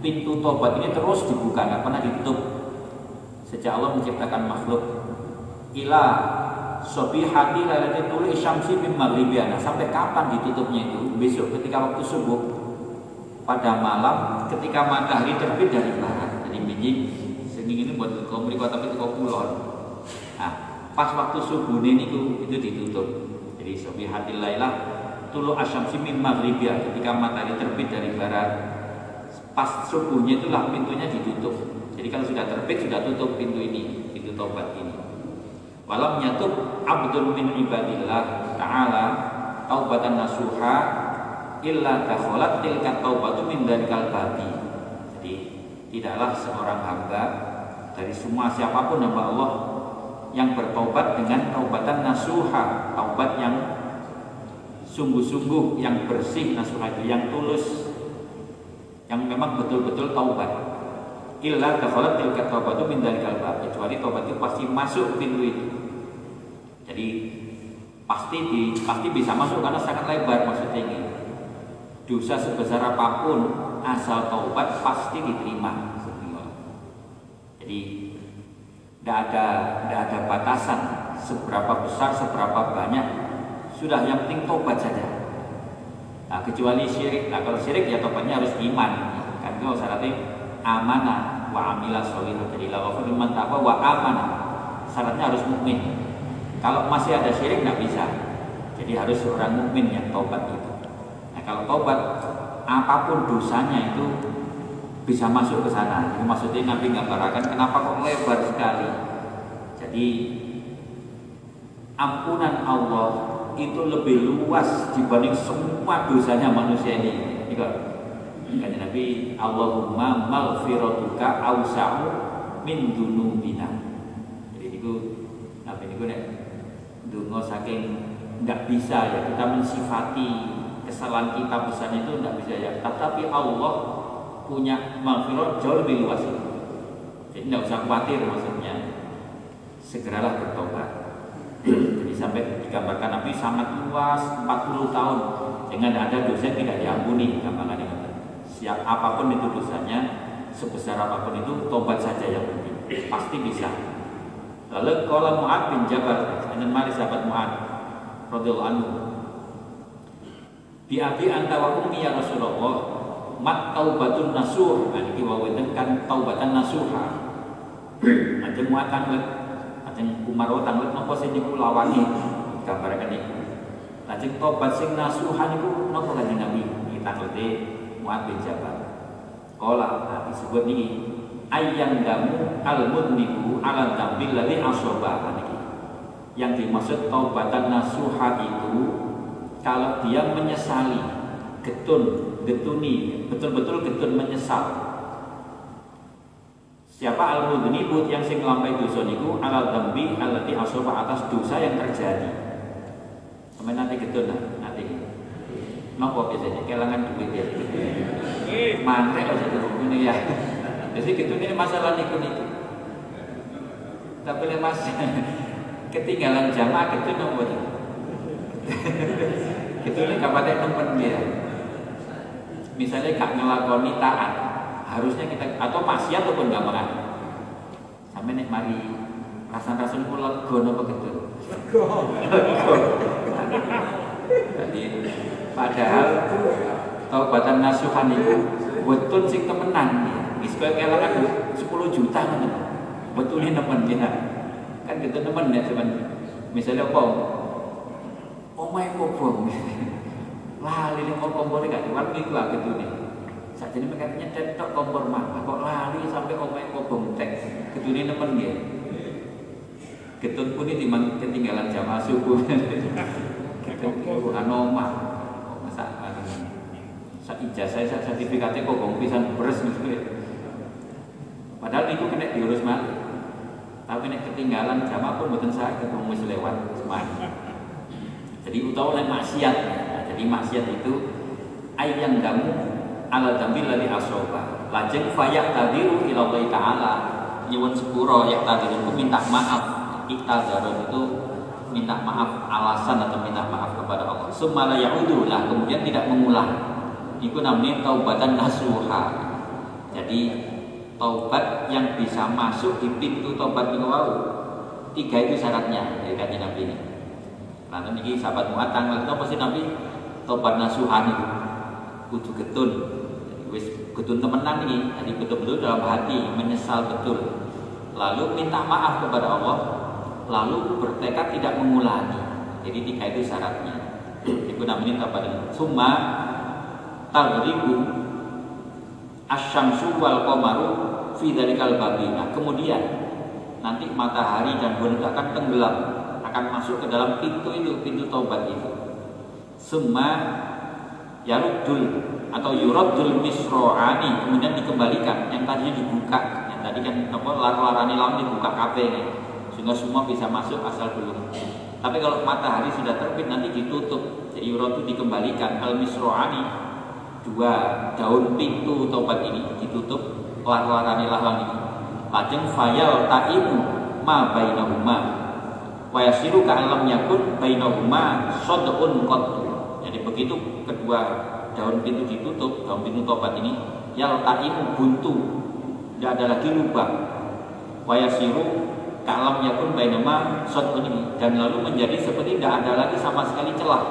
pintu tobat ini terus dibuka nggak pernah ditutup. Sejak Allah menciptakan makhluk. Ila Sobi hati lalatin tuli syamsi bin maghribiana Sampai kapan ditutupnya itu? Besok ketika waktu subuh. Pada malam ketika matahari terbit dari barat. Jadi biji Seni ini buat komunikasi tapi itu kulon. Nah pas waktu subuh ini itu, itu ditutup. Jadi sobi hati lailah Tulu asyamsi bin maghribia Ketika matahari terbit dari barat Pas subuhnya itulah pintunya ditutup. Jadi kalau sudah terbit sudah tutup pintu ini Pintu tobat ini. Walam nyatub abdul min ibadillah ta'ala taubatan nasuha illa dakhalat tilka taubatu min dalikal babi. Jadi tidaklah seorang hamba dari semua siapa pun hamba Allah yang bertobat dengan taubatan nasuha, taubat yang sungguh-sungguh, yang bersih nasuha itu, yang tulus, yang memang betul-betul taubat. Illa dakhalat tilka taubatu min dalikal bab, kecuali taubat itu pasti masuk pintu itu. Jadi pasti di pasti bisa masuk karena sangat lebar maksudnya ini. dosa sebesar apa pun asal taubat pasti diterima. Jadi tidak ada tidak ada batasan seberapa besar seberapa banyak sudah yang penting taubat saja. Nah, kecuali syirik. Nah, kalau syirik ya taubatnya harus iman. Kan itu syaratnya amanah wa amila sholihan. Jadi la man wa amanah. Syaratnya harus mukmin. Kalau masih ada syirik nggak bisa. Jadi harus seorang mukmin yang taubat itu. Nah, kalau taubat apa pun dosanya itu bisa masuk ke sana. Itu maksudnya Nabi gambarkan kenapa kok lebar sekali. Jadi ampunan Allah itu lebih luas dibanding semua dosanya manusia ini. Kata Nabi, Allahumma maghfiratuka awsa'u min dunubina. Jadi itu Nabi itu nek dungo saking nggak bisa ya kita mensifati kesalahan kita besarnya itu nggak bisa ya. Tetapi Allah punya maghfirah jauh lebih luas. Jadi tidak usah khawatir maksudnya. Segeralah bertobat. Jadi sampai digambarkan Nabi sangat luas 40 tahun. Dengan ada dosa yang tidak diampuni gambarannya siap apa pun itu dosanya sebesar apa pun itu tobat saja yang penting pasti bisa. Lalu kalau Mu'ad bin Jabal dan mari sahabat Mu'ad radhiyallahu anhu. Bi abi anta wa ummi ya Rasulullah mat taubatun nasuh. Nah iki wawen kan taubatan nasuha. Ajeng Mu'ad tanglet ajeng Umar tanglet napa sing niku lawani? Gambarkan niku lajeng taubat sing nasuha niku napa kanjeng Nabi? Kita ngerti Mu'ad bin Jabal. Kola nah, disebut ini ayang damu al mudnibu ala dambil ladhi asobah nah, yang dimaksud taubatan nasuha itu kalau dia menyesali getun getuni betul-betul getun menyesal siapa al mudnibu yang sing lampai dosa niku ala dambi alati asobah atas dosa yang terjadi sampai nanti getun nanti Nopo biasanya kelangan duit ya. Mantek aja ini ya. Jadi gitu ini masalah niku niku. Tapi le mas ketinggalan jamaah gitu nomor. gitu ini kapan nomor dia. Misalnya gak ngelakoni taat, harusnya kita atau maksiat ataupun gambaran. Sampai nek mari rasan-rasan kula lega napa gitu. Jadi Padahal taubatan nasuhan itu betul sing temenan Wis koyo kelangan 10 juta. Betul ini nemen ya. Kan kita nemen ya teman. Misalnya apa? Omae kobong. Lali ning kompor gak diwar iku lah gitu nih. Saat ini mereka nyetet tok kompor mah, kok lali sampai omae kobong tek. Gitu nih nemen ya. Ketun pun ini ketinggalan jamaah subuh. Ketun anomah sak ijazah sak sertifikatnya kok gong pisan beres gitu ya. Padahal itu kena diurus mati. Tapi nek ketinggalan jamaah pun mboten saya ketemu wis lewat semuanya. Jadi utawa nek maksiat. Nah, jadi maksiat itu ayang damu ala dambil lali asoba. Lajeng fayak tadiru ila Allah taala nyuwun sepuro yak tadiru itu minta maaf. Iktadaron itu minta maaf alasan atau minta maaf kepada Allah. Sumala yaudu lah kemudian tidak mengulang itu namanya taubatan nasuha jadi taubat yang bisa masuk di pintu taubat wow. tiga itu syaratnya dari kaji nabi ini nanti ini sahabat muat tanggal itu pasti nabi taubat nasuhan itu kudu getun getun temenan ini jadi betul-betul dalam hati menyesal betul lalu minta maaf kepada Allah lalu bertekad tidak mengulangi jadi tiga itu syaratnya itu namanya taubat summa taghribu asyamsu wal qamaru fi dzalikal babina. Kemudian nanti matahari dan bulan itu akan tenggelam, akan masuk ke dalam pintu itu, pintu taubat itu. Semua yarudul atau yuradul misro'ani kemudian dikembalikan. Yang tadinya dibuka yang tadi kan apa lar-larani lam dibuka kafe nih sehingga semua bisa masuk asal belum. Tapi kalau matahari sudah terbit nanti ditutup. Jadi yuradul dikembalikan. Al misro'ani dua daun pintu tobat ini ditutup lar-larani lahlang ini lajeng fayal ta'imu ma bainahuma. Wa yasiru ka'alam yakun bainahuma sod'un qattu jadi begitu kedua daun pintu ditutup, daun pintu tobat ini yaltaimu buntu. Tidak ada lagi lubang. Wayasiru kalam yakun bainama sotun ini dan lalu menjadi seperti tidak ada lagi sama sekali celah.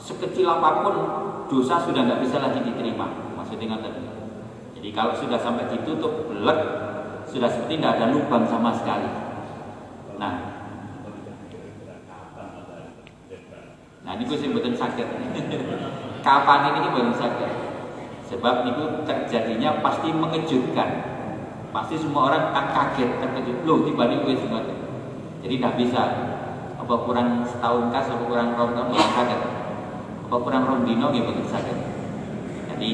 Sekecil apa pun dosa sudah tidak bisa lagi diterima. Maksudnya tadi. Jadi kalau sudah sampai ditutup, belek, sudah seperti tidak ada lubang sama sekali. Nah, Nah ini gue sebutin sakit. Kapan ini baru sakit? Sebab itu terjadinya pasti mengejutkan. Pasti semua orang akan kaget, terkejut. Loh tiba-tiba gue semua. Jadi tidak bisa. Apa kurang setahun kas, apa kurang rom tahun sakit. Apa kurang rom dino gitu sakit. Jadi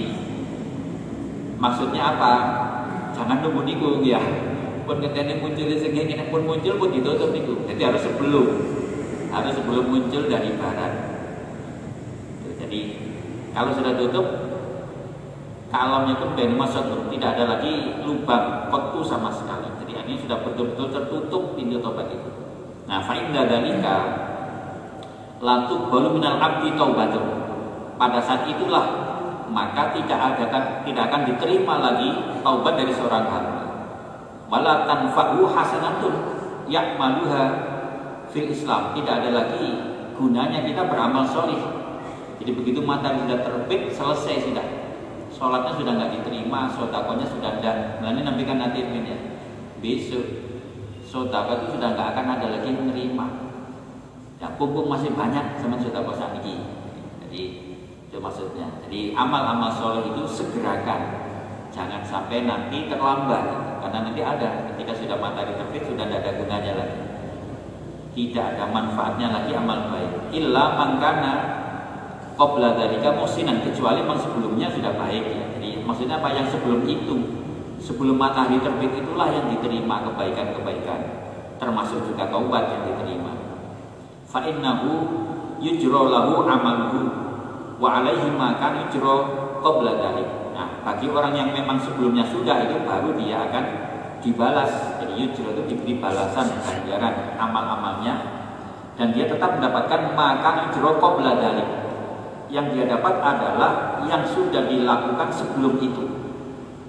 maksudnya apa? Jangan nunggu niku ya. Pun ketemu muncul segini pun muncul pun ditutup niku. Jadi harus sebelum harus sebelum muncul dari barat. Kalau sudah tutup, kalamnya pun dari masuk tidak ada lagi lubang kotu sama sekali. Jadi ini sudah betul-betul tertutup pintu tobat itu. Nah, fa'inda dalika lantuk baru minal abdi taubatun. Pada saat itulah maka tidak ada tidak akan diterima lagi taubat dari seorang hamba. Wala tanfa'u hasanatun ya'maluha fil Islam tidak ada lagi gunanya kita beramal solih jadi begitu matahari sudah terbit selesai sudah. Sholatnya sudah nggak diterima sodakonya sudah ada nah ini nanti kan nanti ya. Besok sodako itu sudah nggak akan ada lagi menerima. Ya pupuk masih banyak sama sodako ini jadi itu maksudnya. Jadi amal-amal soleh itu segerakan. Jangan sampai nanti terlambat. Karena nanti ada. Ketika sudah matahari terbit sudah tidak ada gunanya lagi. Tidak ada manfaatnya lagi amal baik. Illa mangkana qabla dzalika musinan kecuali memang sebelumnya sudah baik ya. Jadi maksudnya apa yang sebelum itu sebelum matahari terbit itulah yang diterima kebaikan-kebaikan termasuk juga taubat yang diterima. Fa innahu yujra lahu amaluhu wa alaihi ma kan yujra qabla dzalik. Nah, bagi orang yang memang sebelumnya sudah itu baru dia akan dibalas jadi yujro itu diberi balasan ganjaran amal-amalnya dan dia tetap mendapatkan makan yujro qabla dalik yang dia dapat adalah yang sudah dilakukan sebelum itu.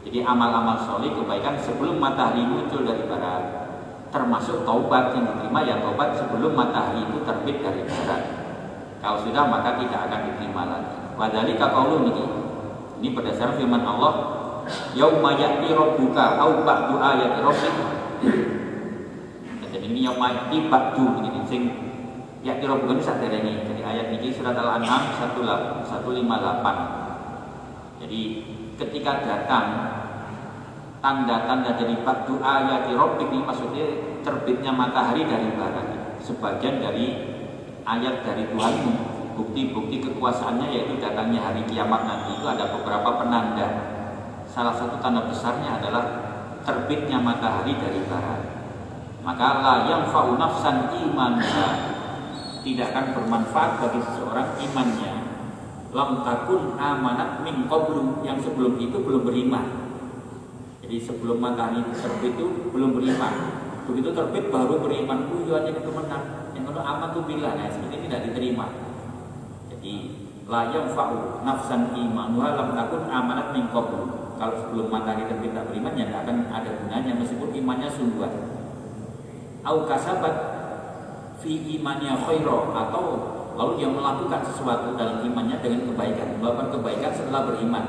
Jadi amal-amal soleh kebaikan sebelum matahari muncul dari barat. Termasuk taubat yang diterima ya taubat sebelum matahari itu terbit dari barat. Kalau sudah maka tidak akan diterima lagi. Wadhalika qaulun ini ini berdasarkan firman Allah yauma ya'ti rabbuka au ba'du ayati rabbik. Jadi ini yauma ya'ti ba'du ini sing ya'ti rabbuka ini saderenge jadi ayat ini surat al-an'am 158 jadi ketika datang tanda-tanda dari ba'du ayati rabbik ini maksudnya terbitnya matahari dari barat. Sebagian dari ayat dari Tuhanmu bukti-bukti kekuasaannya yaitu datangnya hari kiamat nanti. Itu ada beberapa penanda. Salah satu tanda besarnya adalah terbitnya matahari dari barat. Maka la yang fa'u nafsan imannya tidak akan bermanfaat bagi seseorang imannya lam takun amanat min qablu yang sebelum itu belum beriman. Jadi sebelum matahari terbit itu belum beriman. Begitu terbit baru beriman. Oh iya itu menang. Yang kedua aman tuh bila nah seperti ini tidak diterima. Jadi la yang fa'u nafsan iman lam takun amanat min qablu kalau sebelum matahari terbit tak beriman ya tidak akan ada gunanya meskipun imannya sungguhan. Au kasabat fi imannya khairo atau lalu dia melakukan sesuatu dalam imannya dengan kebaikan, melakukan kebaikan setelah beriman.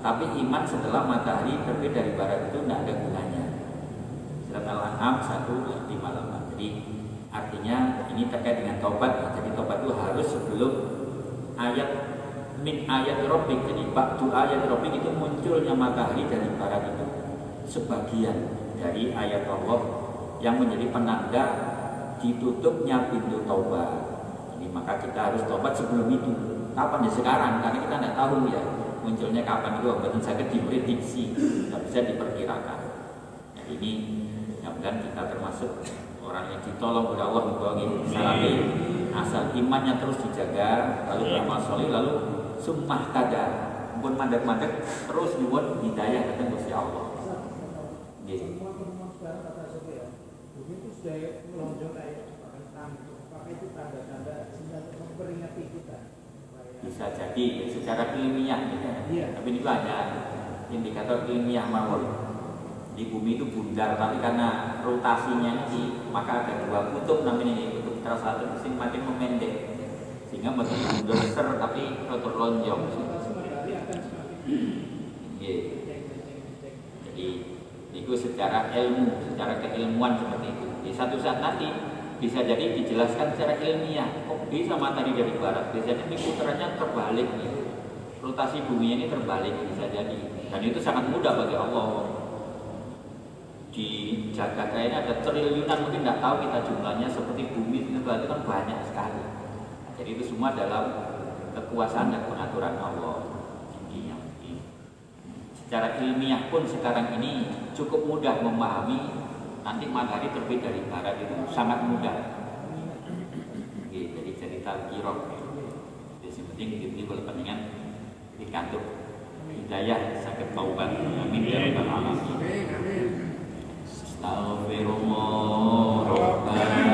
Tapi iman setelah matahari terbit dari barat itu tidak ada gunanya. Surat Al-An'am 158. Jadi artinya ini terkait dengan taubat. Jadi taubat itu harus sebelum ayat min ayat robik jadi waktu ayat robik itu munculnya matahari dari barat itu sebagian dari ayat Allah yang menjadi penanda ditutupnya pintu taubat. Jadi maka kita harus taubat sebelum itu. Kapan? Ya sekarang. Karena kita tidak tahu ya munculnya kapan itu. Betul sakit diprediksi tidak bisa diperkirakan. Nah, ini mudah-mudahan kita termasuk orang yang ditolong oleh Allah salah asal imannya terus dijaga lalu beramal soleh lalu sumpah tada pun mandek-mandek terus nyuwun hidayah datang Gusti Allah. Nggih. Begitu sudah melonjak kayak apakah itu tanda-tanda memperingati kita. Bisa jadi ya, secara ilmiah gitu. Iya. Tapi ini ada indikator ilmiah mawon. Di bumi itu bundar, tapi karena rotasinya ini maka ada dua kutub namanya ini kutub terselatan itu makin memendek sehingga makin bundar ser tapi rotor lonjong. Iya. Jadi itu secara ilmu, secara keilmuan seperti itu. Di satu saat nanti bisa jadi dijelaskan secara ilmiah. Kok bisa matahari dari barat? Biasanya ini putarannya terbalik nih. Rotasi bumi ini terbalik bisa jadi. Dan itu sangat mudah bagi Allah. Di jagat ini ada triliunan mungkin nggak tahu kita jumlahnya seperti bumi itu berarti kan banyak sekali. Jadi itu semua dalam kekuasaan dan pengaturan Allah. Secara ilmiah pun sekarang ini cukup mudah memahami nanti matahari terbit dari barat itu sangat mudah. Oke, jadi cerita kirok. Jadi penting ini kalau pentingan dikantuk hidayah sakit taubat. Amin ya rabbal alamin. Astagfirullah Rabbal